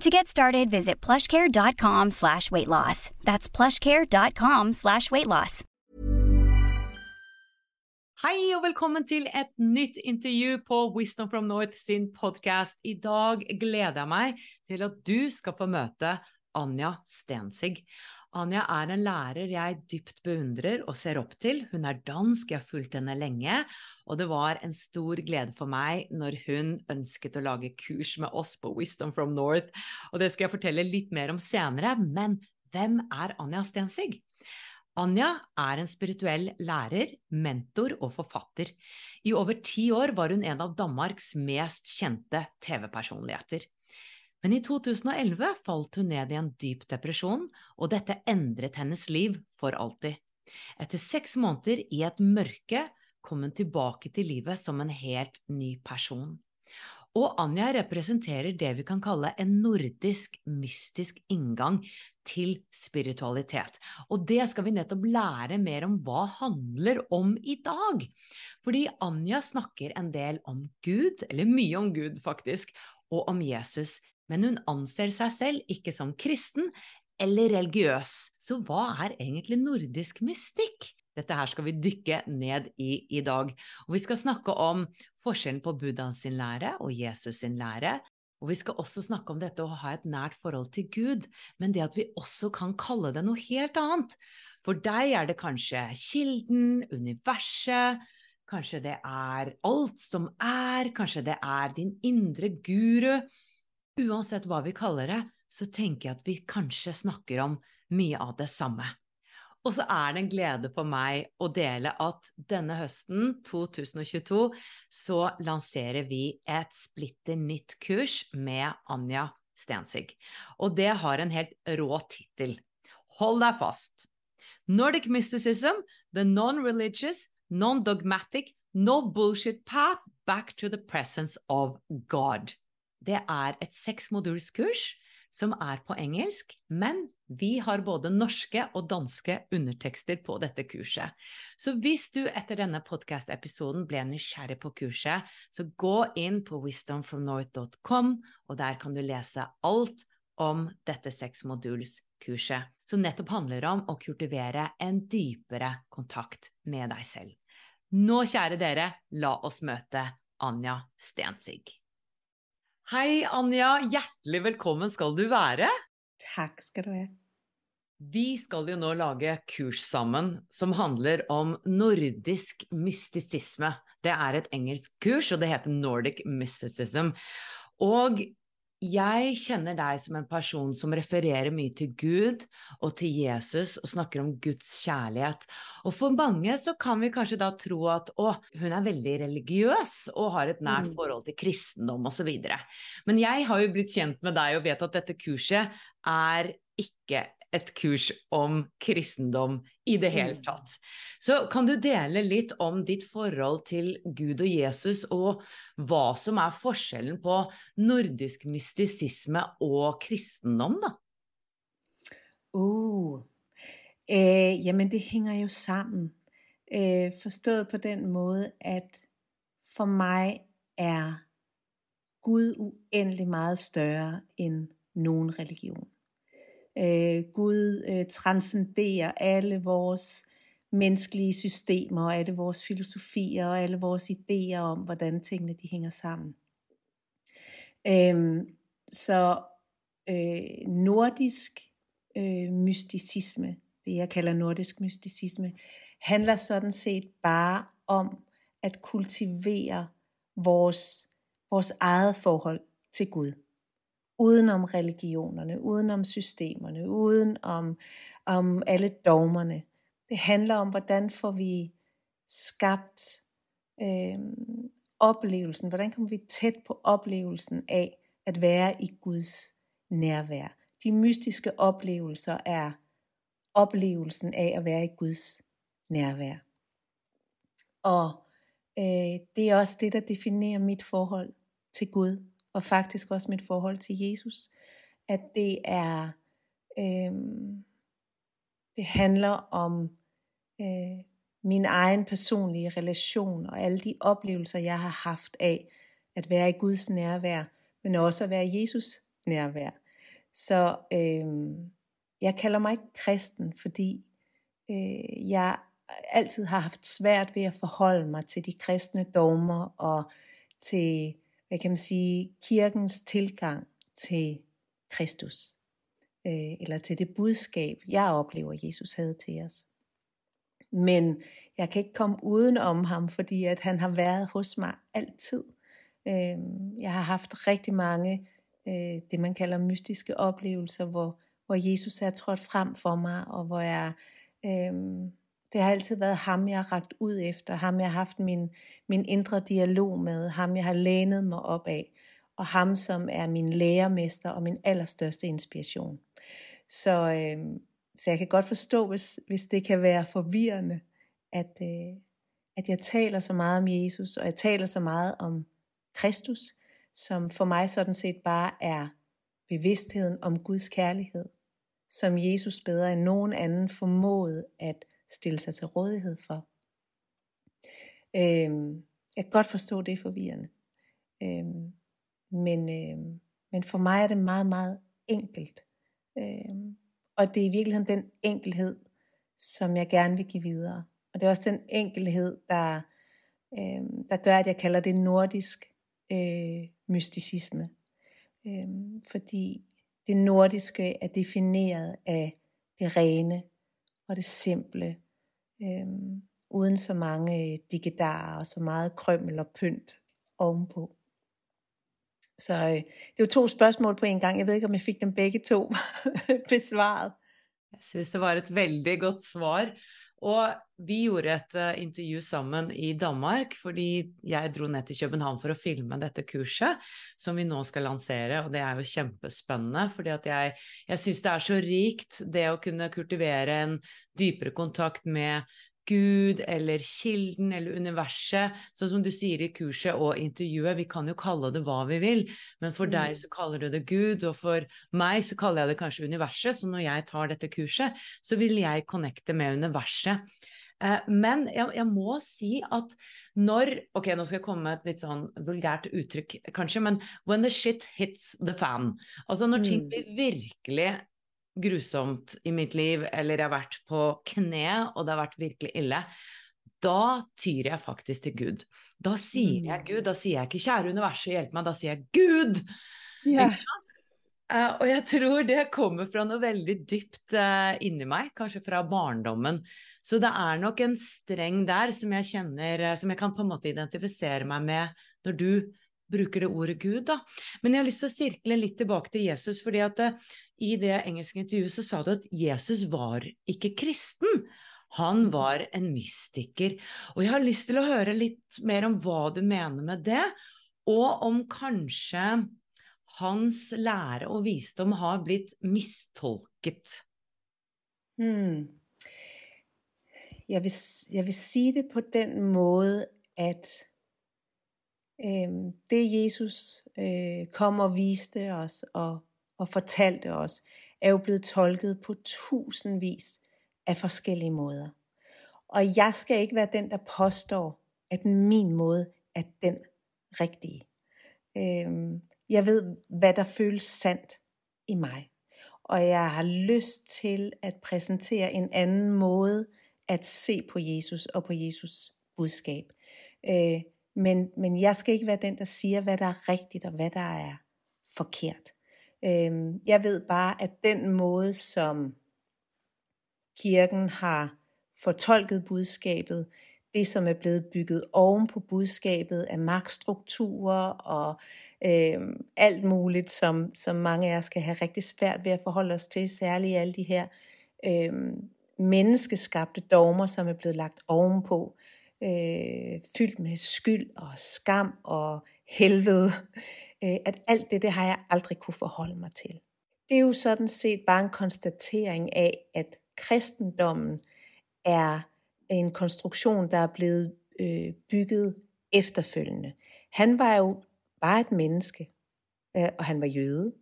To get started, visit plushcare.com slash weight loss. That's plushcare.com slash weight loss. Hej og velkommen til et nytt intervju på Wisdom from North sin podcast. I dag gleder jeg meg til at du skal få møte Anja Stensig. Anja er en lærer jeg dypt beundrer og ser opp til. Hun er dansk, jeg har fulgt henne lenge, og det var en stor glede for meg når hun ønsket å lage kurs med oss på Wisdom from North, og det skal jeg fortelle litt mer om senere. Men hvem er Anja Stensig? Anja er en spirituell lærer, mentor og forfatter. I over ti år var hun en av Danmarks mest kjente TV-personligheter. Men i 2011 falt hun ned i en dyp depresjon, og dette endret hennes liv for alltid. Etter seks måneder i et mørke kom hun tilbake til livet som en helt ny person. Og Anja representerer det vi kan kalle en nordisk, mystisk inngang til spiritualitet. Og det skal vi nettopp lære mer om hva handler om i dag. Fordi Anja snakker en del om Gud, eller mye om Gud faktisk, og om Jesus. Men hun anser seg selv ikke som kristen eller religiøs. Så hva er egentlig nordisk mystikk? Dette her skal vi dykke ned i i dag. Og vi skal snakke om forskjellen på Buddhas sin lære og Jesus sin lære. Og vi skal også snakke om dette å ha et nært forhold til Gud, men det at vi også kan kalle det noe helt annet. For deg er det kanskje kilden, universet, kanskje det er alt som er, kanskje det er din indre guru. Uansett hva vi kaller det, så tenker jeg at vi kanskje snakker om mye av det samme. Og så er det en glede for meg å dele at denne høsten, 2022, så lanserer vi et splitter nytt kurs med Anja Stensig. Og det har en helt rå tittel. Hold deg fast. Nordic Mysticism, the non-religious, non-dogmatic, no bullshit path back to the presence of God. Det er et seksmodulskurs som er på engelsk, men vi har både norske og danske undertekster på dette kurset. Så hvis du etter denne podkast-episoden ble nysgjerrig på kurset, så gå inn på wisdomfromnorth.com, og der kan du lese alt om dette seksmodulskurset, som nettopp handler om å kultivere en dypere kontakt med deg selv. Nå, kjære dere, la oss møte Anja Stensig. Hei, Anja. Hjertelig velkommen skal du være. Takk skal du ha. Vi skal jo nå lage kurs sammen som handler om nordisk mystisisme. Det er et engelsk kurs, og det heter Nordic Mysticism. Og jeg kjenner deg som en person som refererer mye til Gud og til Jesus og snakker om Guds kjærlighet. Og for mange så kan vi kanskje da tro at å, hun er veldig religiøs og har et nært mm. forhold til kristendom osv. Men jeg har jo blitt kjent med deg og vet at dette kurset er ikke et kurs om kristendom i det hele mm. tatt. Så kan du dele litt om ditt forhold til Gud og Jesus, og hva som er forskjellen på nordisk mystisisme og kristendom, da? Uh, øh, jamen det hænger jo sammen. Øh, forstået på den måde, at for mig er Gud uendelig meget større end nogen religion. Øh, Gud øh, transcenderer alle vores menneskelige systemer og alle vores filosofier og alle vores idéer om, hvordan tingene de hænger sammen. Øhm, så øh, nordisk øh, mysticisme, det jeg kalder nordisk mysticisme, handler sådan set bare om at kultivere vores, vores eget forhold til Gud udenom religionerne, udenom systemerne, uden om, om alle dogmerne. Det handler om, hvordan får vi skabt øh, oplevelsen, hvordan kommer vi tæt på oplevelsen af at være i Guds nærvær. De mystiske oplevelser er oplevelsen af at være i Guds nærvær. Og øh, det er også det, der definerer mit forhold til Gud og faktisk også mit forhold til Jesus, at det er, øh, det handler om øh, min egen personlige relation og alle de oplevelser, jeg har haft af at være i Guds nærvær, men også at være i Jesus nærvær. Så øh, jeg kalder mig ikke kristen, fordi øh, jeg altid har haft svært ved at forholde mig til de kristne dogmer og til hvad kan man sige, kirkens tilgang til Kristus, øh, eller til det budskab, jeg oplever, Jesus havde til os. Men jeg kan ikke komme uden om ham, fordi at han har været hos mig altid. Øh, jeg har haft rigtig mange, øh, det man kalder mystiske oplevelser, hvor, hvor Jesus er trådt frem for mig, og hvor jeg øh, det har altid været ham, jeg har ragt ud efter, ham jeg har haft min, min indre dialog med, ham jeg har lænet mig op af, og ham som er min lærermester og min allerstørste inspiration. Så, øh, så jeg kan godt forstå, hvis, hvis det kan være forvirrende, at, øh, at jeg taler så meget om Jesus, og jeg taler så meget om Kristus, som for mig sådan set bare er bevidstheden om Guds kærlighed, som Jesus bedre end nogen anden formåede at stille sig til rådighed for. Øhm, jeg kan godt forstå, det er forvirrende. Øhm, men, øhm, men for mig er det meget, meget enkelt. Øhm, og det er i virkeligheden den enkelhed, som jeg gerne vil give videre. Og det er også den enkelhed, der, øhm, der gør, at jeg kalder det nordisk øh, mysticisme. Øhm, fordi det nordiske er defineret af det rene, og det simple, øhm, uden så mange øh, digedarer og så meget krømmel og pynt ovenpå. Så øh, det var to spørgsmål på en gang. Jeg ved ikke, om jeg fik dem begge to besvaret. Jeg synes det var et veldig godt svar. Og vi gjorde et uh, intervju sammen i Danmark, fordi jeg dro ned til København for å filme dette kurset, som vi nå skal lansere, og det er jo kjempespennende, fordi at jeg, jeg syns det er så rikt, det å kunne kultivere en dypere kontakt med Gud eller kilden eller universet, sånn som du sier i kurset og intervjuet, vi kan jo kalle det hva vi vil, men for deg mm. så kaller du det Gud, og for meg så kaller jeg det kanskje universet, så når jeg tar dette kurset, så vil jeg connecte med universet. Eh, men jeg, jeg, må si at når Ok, nå skal jeg komme med et litt sånn vulgært uttrykk, kanskje, men when the shit hits the fan. Altså når ting mm. blir virkelig grusomt i mitt liv, eller jeg har vært på kne, og det har vært virkelig ille, da tyr jeg faktisk til Gud. Da sier jeg mm. Gud, da sier jeg ikke 'kjære universet, hjelp meg', da sier jeg 'Gud'! Yeah. Uh, og jeg tror det kommer fra noe veldig dypt uh, inni meg, kanskje fra barndommen. Så det er nok en streng der som jeg kjenner, uh, som jeg kan på en måte identifisere meg med når du bruker det ordet Gud. Da. Men jeg har lyst til å sirkle litt tilbake til Jesus, fordi at det, i det engelske intervjuet så sa du at Jesus var ikke kristen. Han var en mystiker. Og jeg har lyst til å høre litt mer om hva du mener med det, og om kanskje hans lære og visdom har blitt mistolket. Hmm. Jeg, vil, jeg vil si det på den måde, at øh, det Jesus øh, kom og viste os og, og fortalte os, er jo blevet tolket på tusindvis af forskellige måder. Og jeg skal ikke være den, der påstår, at min måde er den rigtige. Øh, jeg ved, hvad der føles sandt i mig. Og jeg har lyst til at præsentere en anden måde at se på Jesus og på Jesus budskab. Øh, men, men jeg skal ikke være den, der siger, hvad der er rigtigt og hvad der er forkert. Øhm, jeg ved bare, at den måde, som kirken har fortolket budskabet, det som er blevet bygget oven på budskabet af magtstrukturer og øh, alt muligt, som, som mange af os skal have rigtig svært ved at forholde os til, særligt alle de her øh, menneskeskabte dogmer, som er blevet lagt ovenpå, øh, Øh, fyldt med skyld og skam og helvede, øh, at alt det, det har jeg aldrig kunne forholde mig til. Det er jo sådan set bare en konstatering af, at kristendommen er en konstruktion, der er blevet øh, bygget efterfølgende. Han var jo bare et menneske, øh, og han var jøde.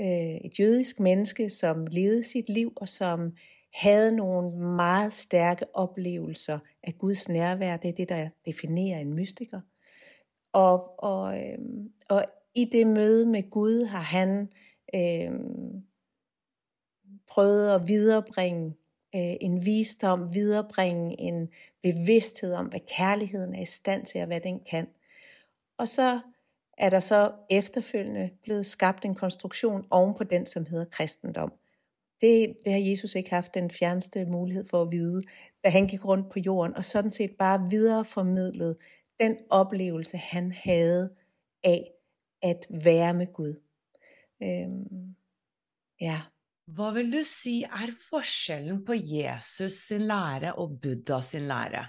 Øh, et jødisk menneske, som levede sit liv, og som havde nogle meget stærke oplevelser af Guds nærvær. Det er det, der definerer en mystiker. Og, og, øh, og i det møde med Gud har han øh, prøvet at viderebringe øh, en visdom, viderebringe en bevidsthed om, hvad kærligheden er i stand til, og hvad den kan. Og så er der så efterfølgende blevet skabt en konstruktion oven på den, som hedder kristendom. Det, det har Jesus ikke haft den fjerneste mulighed for at vide, da han gik rundt på jorden, og sådan set bare videreformidlet den oplevelse, han havde af at være med Gud. Øhm, ja. Hvad vil du sige er forskellen på Jesus sin lære og Buddha sin lære?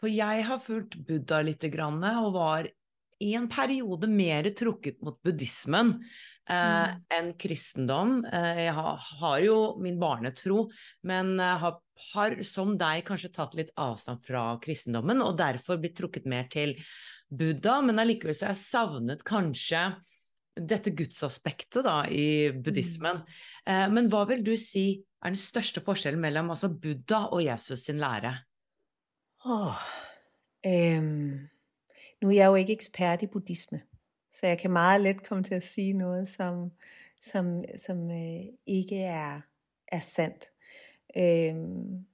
For jeg har fulgt Buddha lite grann, og var en periode mer trukket mot buddhismen eh, mm. enn kristendom. Eh, jeg har, har, jo min barnetro, men har, har, som deg kanskje tatt litt avstand fra kristendommen, og derfor blitt trukket mer til Buddha. Men allikevel så har jeg savnet kanskje dette gudsaspektet da, i buddhismen. Mm. Eh, men hva vil du si er den største forskjellen mellom altså, Buddha og Jesus sin lære? Oh, um nu er jeg jo ikke ekspert i buddhisme, så jeg kan meget let komme til at sige noget, som, som, som øh, ikke er, er sandt. Øhm,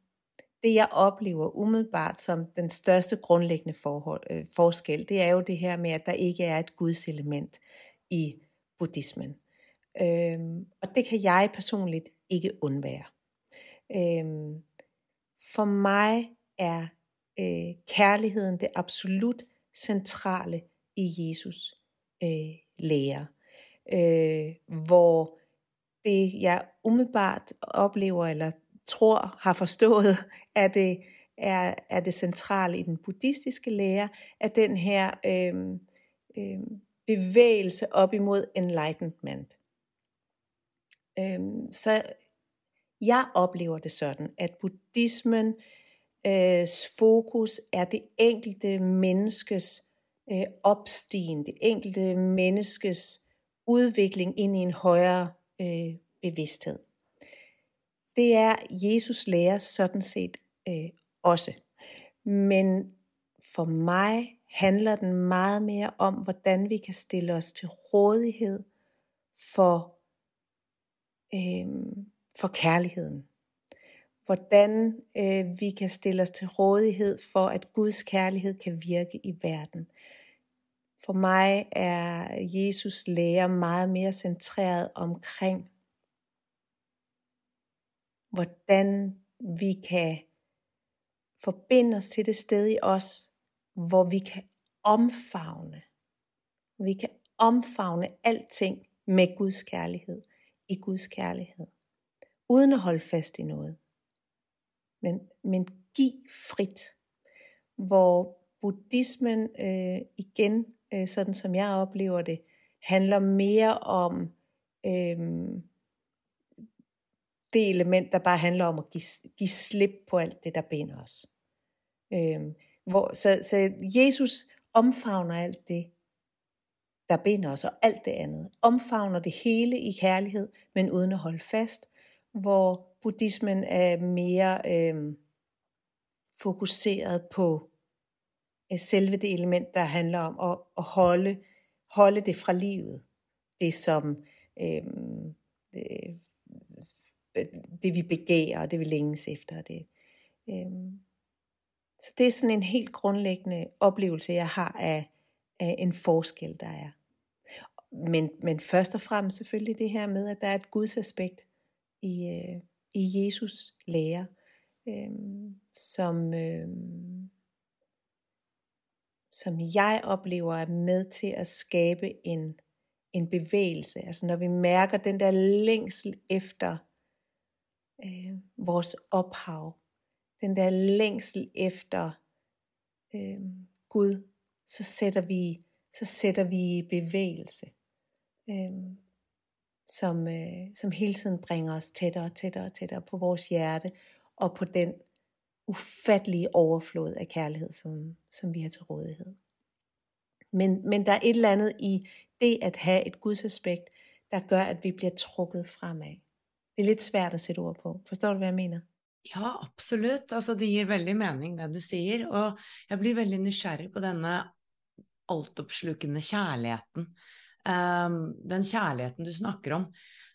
det jeg oplever umiddelbart som den største grundlæggende forhold, øh, forskel, det er jo det her med, at der ikke er et Guds element i buddhismen. Øhm, og det kan jeg personligt ikke undvære. Øhm, for mig er øh, kærligheden det absolut centrale i Jesus øh, lære. Øh, hvor det jeg umiddelbart oplever eller tror har forstået, er det, er, er det centrale i den buddhistiske lære, at den her øh, øh, bevægelse op imod enlightenment. Øh, så jeg oplever det sådan, at buddhismen øh, Øh, fokus er det enkelte menneskes øh, opstigen, det enkelte menneskes udvikling ind i en højere øh, bevidsthed. Det er Jesus lærer sådan set øh, også. Men for mig handler den meget mere om, hvordan vi kan stille os til rådighed for, øh, for kærligheden hvordan øh, vi kan stille os til rådighed for, at Guds kærlighed kan virke i verden. For mig er Jesus lære meget mere centreret omkring, hvordan vi kan forbinde os til det sted i os, hvor vi kan omfavne Vi kan omfavne alting med Guds kærlighed, i Guds kærlighed, uden at holde fast i noget. Men, men giv frit, hvor buddhismen øh, igen, øh, sådan som jeg oplever det, handler mere om øh, det element, der bare handler om at give, give slip på alt det, der binder os. Øh, hvor, så, så Jesus omfavner alt det, der binder os, og alt det andet. Omfavner det hele i kærlighed, men uden at holde fast, hvor buddhismen er mere øh, fokuseret på øh, selve det element, der handler om at, at holde, holde det fra livet. Det som øh, det, det vi begærer, det vi længes efter. Det. Øh, så det er sådan en helt grundlæggende oplevelse, jeg har af, af en forskel, der er. Men, men først og fremmest selvfølgelig det her med, at der er et Guds aspekt i, øh, i Jesus lære, øh, som, øh, som jeg oplever er med til at skabe en, en bevægelse. Altså når vi mærker den der længsel efter øh, vores ophav, den der længsel efter øh, Gud, så sætter vi så sætter vi bevægelse, øh, som, øh, som hele tiden bringer os tættere og tættere og tættere på vores hjerte, og på den ufattelige overflod af kærlighed, som, som vi har til rådighed. Men, men der er et eller andet i det at have et Guds aspekt, der gør, at vi bliver trukket fremad. Det er lidt svært at sætte ord på. Forstår du, hvad jeg mener? Ja, absolut. Altså, det giver veldig mening, det du siger. Og jeg blir veldig nysgerrig på denne altopslukkende kærligheden. Um, den kjærligheten du snakker om.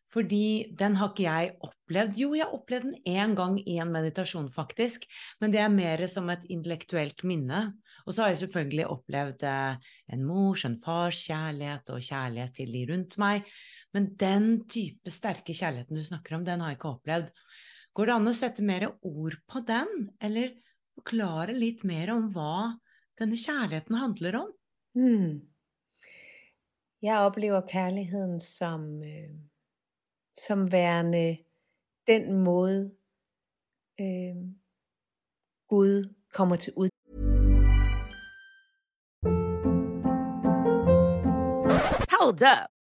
Fordi den har ikke jeg opplevd. Jo, jeg opplevde den en gang i en meditation faktisk, men det er mer som et intellektuelt minne. Og så har jeg selvfølgelig opplevd eh, en mors, en fars kjærlighet og kjærlighet til de rundt meg. Men den type sterke kjærligheten du snakker om, den har jeg ikke opplevd. Går det an å sette mer ord på den, eller forklare litt mer om hva denne kjærligheten handler om? Mm. Jeg oplever kærligheden som, øh, som værende den måde, øh, Gud kommer til ud. Hold up.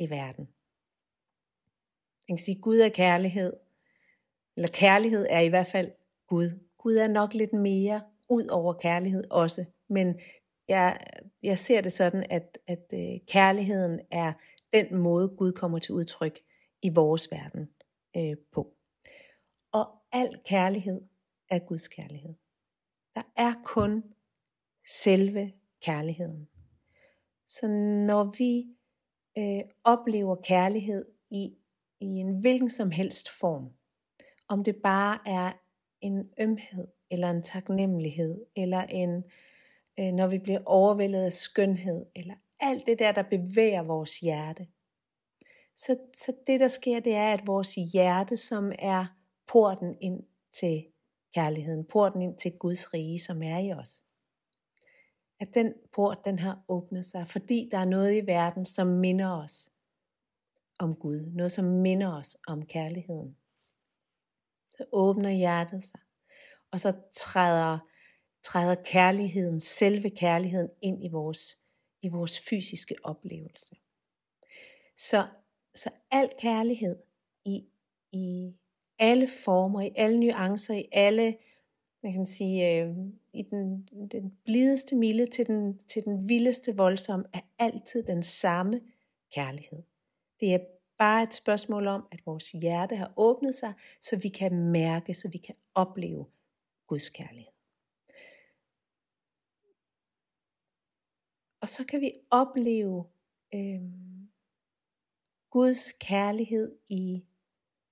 i verden. Man kan sige, at Gud er kærlighed. Eller kærlighed er i hvert fald Gud. Gud er nok lidt mere ud over kærlighed også. Men jeg, jeg ser det sådan, at, at øh, kærligheden er den måde, Gud kommer til udtryk i vores verden øh, på. Og al kærlighed er Guds kærlighed. Der er kun selve kærligheden. Så når vi øh, oplever kærlighed i, i en hvilken som helst form, om det bare er en ømhed, eller en taknemmelighed, eller en, øh, når vi bliver overvældet af skønhed, eller alt det der, der bevæger vores hjerte, så, så det der sker, det er, at vores hjerte, som er porten ind til kærligheden, porten ind til Guds rige, som er i os, at den port, den har åbnet sig, fordi der er noget i verden, som minder os om Gud, noget som minder os om kærligheden. Så åbner hjertet sig, og så træder, træder kærligheden, selve kærligheden ind i vores, i vores fysiske oplevelse. Så så al kærlighed i, i alle former, i alle nuancer, i alle, hvad kan man sige, øh, i den, den blideste milde til den, til den vildeste voldsom, er altid den samme kærlighed. Det er bare et spørgsmål om, at vores hjerte har åbnet sig, så vi kan mærke, så vi kan opleve Guds kærlighed. Og så kan vi opleve øh, Guds kærlighed i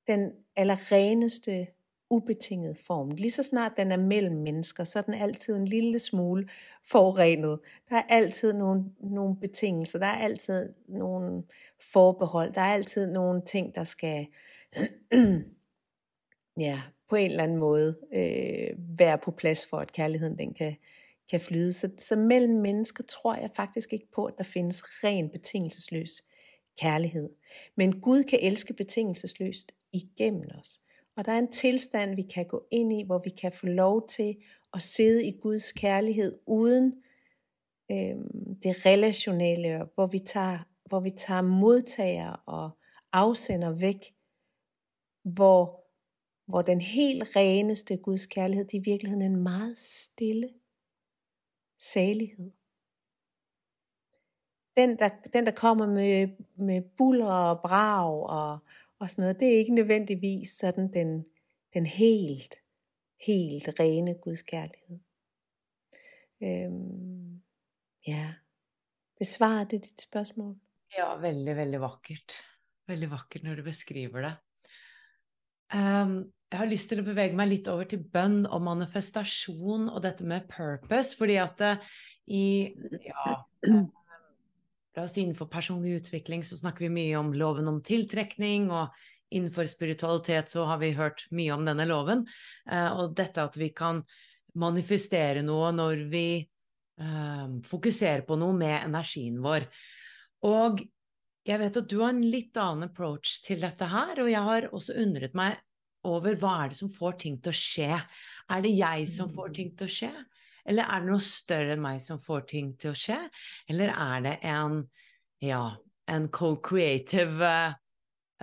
den allerreneste ubetinget form. Lige så snart den er mellem mennesker, så er den altid en lille smule forurenet. Der er altid nogle, nogle betingelser, der er altid nogle forbehold, der er altid nogle ting, der skal ja, på en eller anden måde øh, være på plads for, at kærligheden den kan, kan flyde. Så, så mellem mennesker tror jeg faktisk ikke på, at der findes ren betingelsesløs kærlighed. Men Gud kan elske betingelsesløst igennem os. Og der er en tilstand, vi kan gå ind i, hvor vi kan få lov til at sidde i Guds kærlighed uden øh, det relationelle, hvor vi, tager, hvor vi tager modtager og afsender væk, hvor, hvor den helt reneste Guds kærlighed, det er i virkeligheden en meget stille salighed. Den der, den, der kommer med, med buller og brag og, og sådan noget, det er ikke nødvendigvis sådan den, den helt, helt rene Guds kærlighed. Øhm, ja, besvarer det dit spørgsmål? Ja, veldig, veldig vakkert. Veldig vakkert når du beskriver det. Um, jeg har lyst til å bevege meg litt over til bønn og manifestasjon og dette med purpose, fordi at det, i ja, oss innenfor personlig utvikling så snakker vi mye om loven om tiltrekning, og innenfor spiritualitet så har vi hørt mye om denne loven. Eh, og dette at vi kan manifestere noe når vi eh, fokuserer på noe med energien vår. Og jeg vet at du har en litt annen approach til dette her, og jeg har også undret meg over hva er det som får ting til å skje. Er det jeg som får ting til å skje? Eller er det noe større enn meg som får ting til å skje? Eller er det en, ja, en co-creative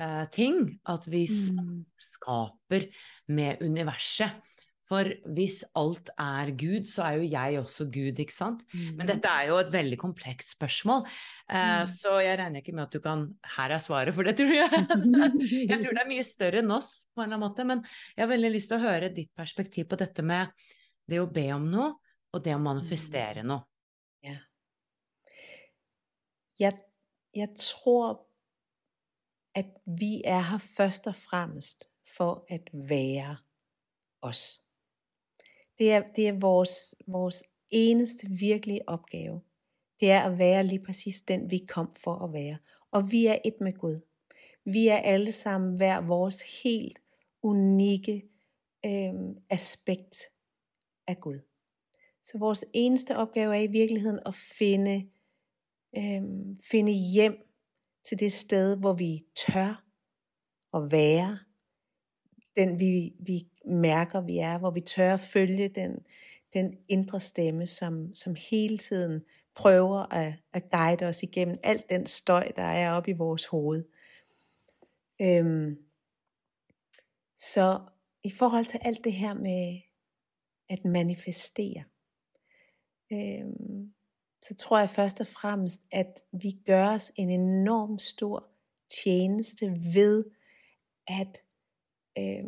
uh, ting? At vi mm. skaper med universet. For hvis alt er Gud, så er jo jeg også Gud, ikke sant? Mm. Men dette er jo et veldig komplekst spørsmål, uh, mm. så jeg regner ikke med at du kan Her er svaret, for det tror jeg Jeg tror det er mye større enn oss, på en eller annen måte. Men jeg har veldig lyst til å høre ditt perspektiv på dette med det å be om noe, og det å manifestere mm. noe. Ja. Jeg, jeg tror, at vi er her først og fremmest for at være os. Det er, det er vores, vores eneste virkelige opgave. Det er at være lige præcis den, vi kom for at være. Og vi er et med Gud. Vi er alle sammen hver vores helt unikke øh, aspekt af Gud. Så vores eneste opgave er i virkeligheden at finde, øhm, finde hjem til det sted, hvor vi tør at være. Den vi, vi mærker, vi er, hvor vi tør at følge den, den indre stemme, som, som hele tiden prøver at, at guide os igennem alt den støj, der er oppe i vores hoved. Øhm, så i forhold til alt det her med at manifestere, øh, så tror jeg først og fremmest, at vi gør os en enorm stor tjeneste ved at, øh,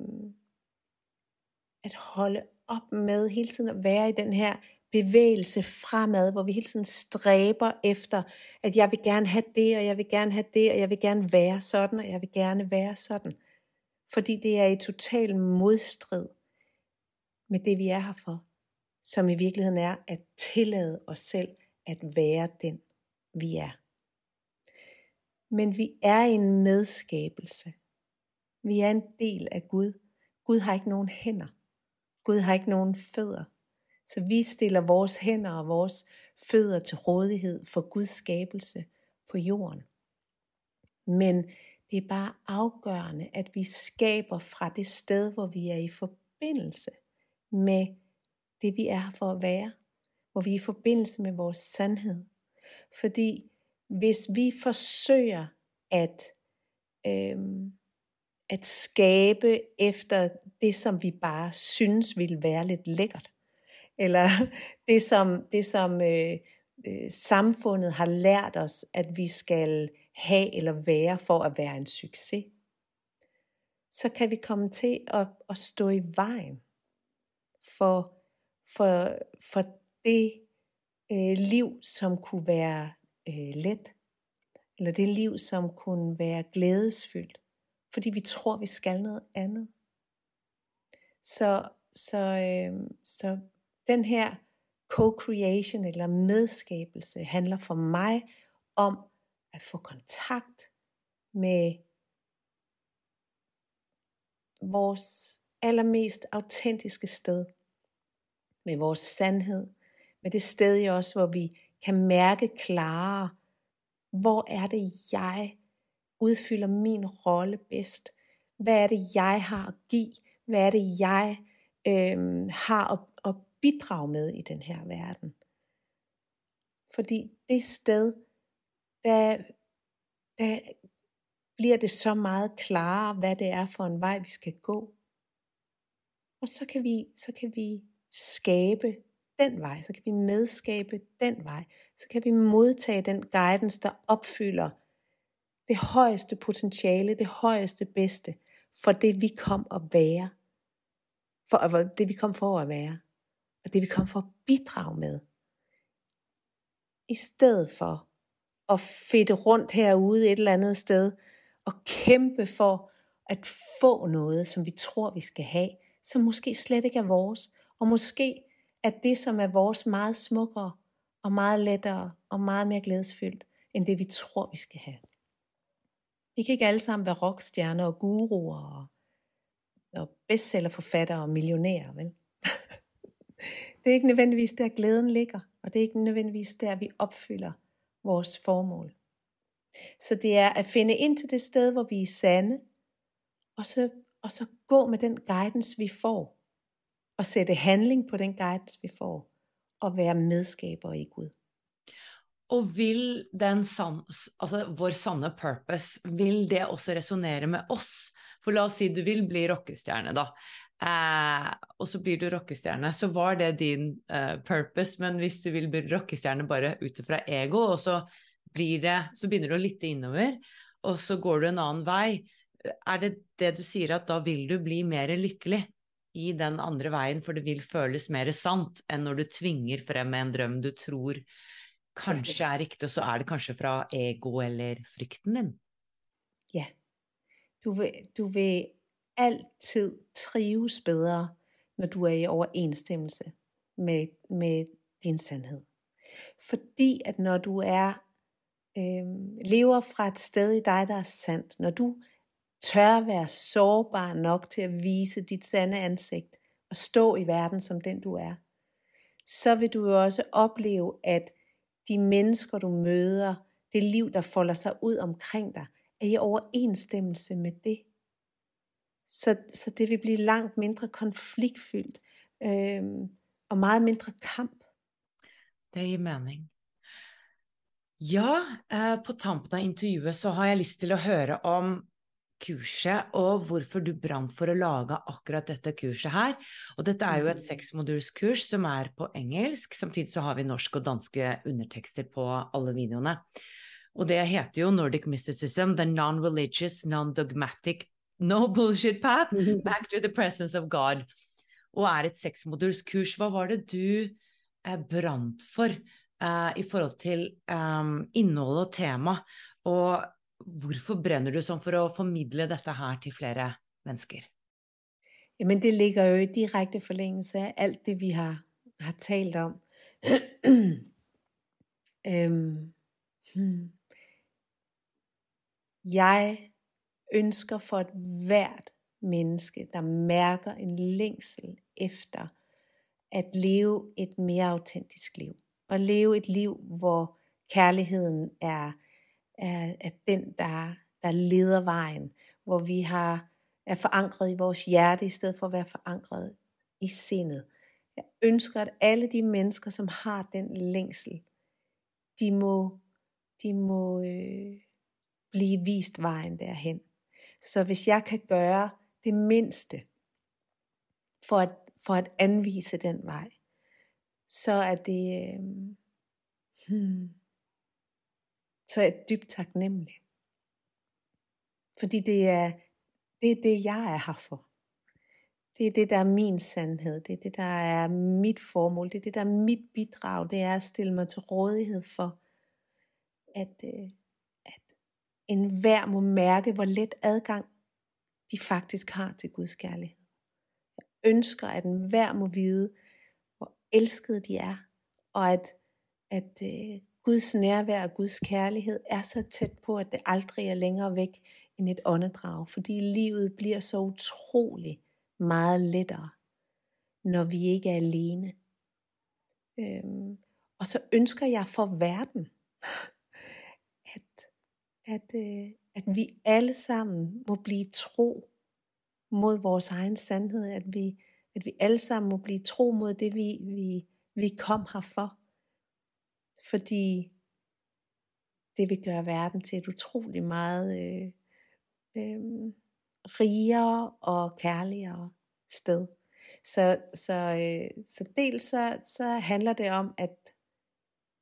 at holde op med hele tiden at være i den her bevægelse fremad, hvor vi hele tiden stræber efter, at jeg vil gerne have det, og jeg vil gerne have det, og jeg vil gerne være sådan, og jeg vil gerne være sådan. Fordi det er i total modstrid med det, vi er her for som i virkeligheden er at tillade os selv at være den, vi er. Men vi er en medskabelse. Vi er en del af Gud. Gud har ikke nogen hænder. Gud har ikke nogen fødder. Så vi stiller vores hænder og vores fødder til rådighed for Guds skabelse på jorden. Men det er bare afgørende, at vi skaber fra det sted, hvor vi er i forbindelse med det vi er her for at være, hvor vi er i forbindelse med vores sandhed. Fordi hvis vi forsøger at, øhm, at skabe efter det, som vi bare synes vil være lidt lækkert, eller det, som, det, som øh, øh, samfundet har lært os, at vi skal have eller være for at være en succes, så kan vi komme til at, at stå i vejen for for, for det øh, liv, som kunne være øh, let, eller det liv, som kunne være glædesfyldt, fordi vi tror, vi skal noget andet. Så, så, øh, så den her co-creation eller medskabelse handler for mig om at få kontakt med vores allermest autentiske sted, med vores sandhed, med det sted i os, hvor vi kan mærke klarere, hvor er det jeg udfylder min rolle bedst? Hvad er det jeg har at give? Hvad er det jeg øh, har at, at bidrage med i den her verden? Fordi det sted, der, der bliver det så meget klarere, hvad det er for en vej, vi skal gå. Og så kan vi, så kan vi skabe den vej, så kan vi medskabe den vej, så kan vi modtage den guidance, der opfylder det højeste potentiale, det højeste bedste, for det vi kom at være. For det vi kom for at være. Og det vi kom for at bidrage med. I stedet for at fedte rundt herude et eller andet sted, og kæmpe for at få noget, som vi tror, vi skal have, som måske slet ikke er vores, og måske at det, som er vores, meget smukkere og meget lettere og meget mere glædesfyldt, end det vi tror, vi skal have. Vi kan ikke alle sammen være rockstjerner og guruer og, og bestsellerforfattere og millionærer, vel? det er ikke nødvendigvis der glæden ligger, og det er ikke nødvendigvis der, vi opfylder vores formål. Så det er at finde ind til det sted, hvor vi er sande, og så, og så gå med den guidance, vi får, og sætte handling på den guidance, vi får, og være medskaber i Gud. Og vil den san, altså vår sande purpose, vil det også resonere med oss? For la oss si du vil bli rockestjerne, da. Eh, og så blir du rockestjerne, så var det din eh, purpose. Men hvis du vil bli rockestjerne bare ut fra ego, og så, blir det, så begynner du å lytte innover, og så går du en annen vei, er det det du sier at da vil du bli mer lykkelig? I den andre veien, for det vil føles mer sant enn når du tvinger frem en drøm du tror kanskje er riktig, og så er det kanskje fra ego eller frykten din. Ja. Du vil, du vil altid trives bedre, når du er i overensstemmelse med, med din sandhed. Fordi at når du er øh, lever fra et sted i dig, der er sandt, når du tør være sårbar nok til at vise dit sande ansigt og stå i verden som den du er, så vil du jo også opleve, at de mennesker du møder, det liv der folder sig ud omkring dig, er i overensstemmelse med det. Så, så det vil blive langt mindre konfliktfyldt øh, og meget mindre kamp. Det i mening. Ja, eh, på tampen av intervjuet så har jeg lyst til å høre om kurset, og hvorfor du brant for å lage akkurat dette kurset her. Og dette er jo et mm. seksmodulskurs som er på engelsk, samtidig så har vi norsk og danske undertekster på alle videoene. Og det heter jo Nordic Mysticism, the non-religious, non-dogmatic, no bullshit path back to the presence of God. Og er et seksmodulskurs. Hva var det du eh, brant for eh, i forhold til um, innhold og tema? Og Hvorfor brænder du sånn for å formidle dette her til flere mennesker? Jamen det ligger jo i direkte forlængelse af alt det, vi har, har talt om. øhm, hmm. Jeg ønsker for et hvert menneske, der mærker en længsel efter at leve et mere autentisk liv. Og leve et liv, hvor kærligheden er er, er den, der, der leder vejen, hvor vi har, er forankret i vores hjerte, i stedet for at være forankret i sindet. Jeg ønsker, at alle de mennesker, som har den længsel, de må, de må øh, blive vist vejen derhen. Så hvis jeg kan gøre det mindste for at, for at anvise den vej, så er det, øh, hmm, så er jeg dybt taknemmelig. Fordi det er, det er det, jeg er her for. Det er det, der er min sandhed. Det er det, der er mit formål. Det er det, der er mit bidrag. Det er at stille mig til rådighed for, at, øh, at, enhver må mærke, hvor let adgang de faktisk har til Guds kærlighed. Jeg ønsker, at enhver må vide, hvor elskede de er, og at, at øh, Guds nærvær og Guds kærlighed er så tæt på, at det aldrig er længere væk end et åndedrag, fordi livet bliver så utrolig meget lettere, når vi ikke er alene. Øhm, og så ønsker jeg for verden, at, at, øh, at vi alle sammen må blive tro mod vores egen sandhed, at vi, at vi alle sammen må blive tro mod det, vi, vi, vi kom her for. Fordi det vil gøre verden til et utroligt meget øh, øh, rigere og kærligere sted. Så, så, øh, så dels så, så handler det om, at,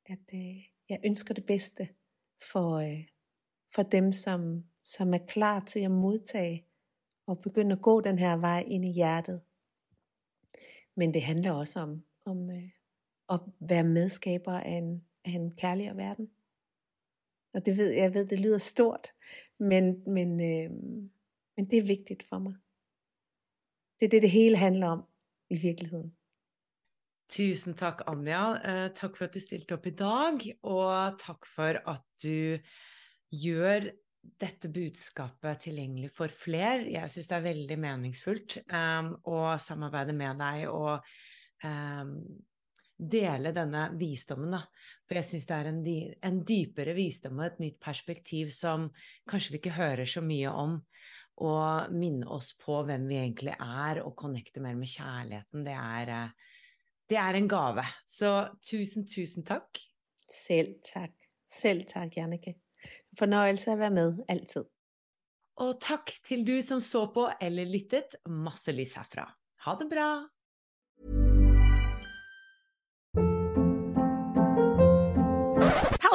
at øh, jeg ønsker det bedste for, øh, for dem, som, som er klar til at modtage og begynde at gå den her vej ind i hjertet. Men det handler også om, om øh, at være medskaber af en, af en kærligere verden. Og det ved jeg ved, det lyder stort, men, men, øh, men det er vigtigt for mig. Det er det, det hele handler om i virkeligheden. Tusen tak, Anja. Eh, tak for at du stilte op i dag, og tak for at du gør dette budskapet tilgængeligt for flere. Jeg synes, det er veldig meningsfuldt um, eh, at samarbejde med dig, og um, dele denne visdommen. Da. For jeg syns det er en, en, dypere visdom og et nytt perspektiv som kanskje vi ikke hører så mye om. Og minne oss på hvem vi egentlig er, og connecte mer med kjærligheten. Det er, eh, det er en gave. Så tusen, tusen takk. Selv takk. Selv takk, Jannike. Fornøyelse å være med, alltid. Og takk til du som så på eller lyttet. Masse lys herfra. Ha det bra!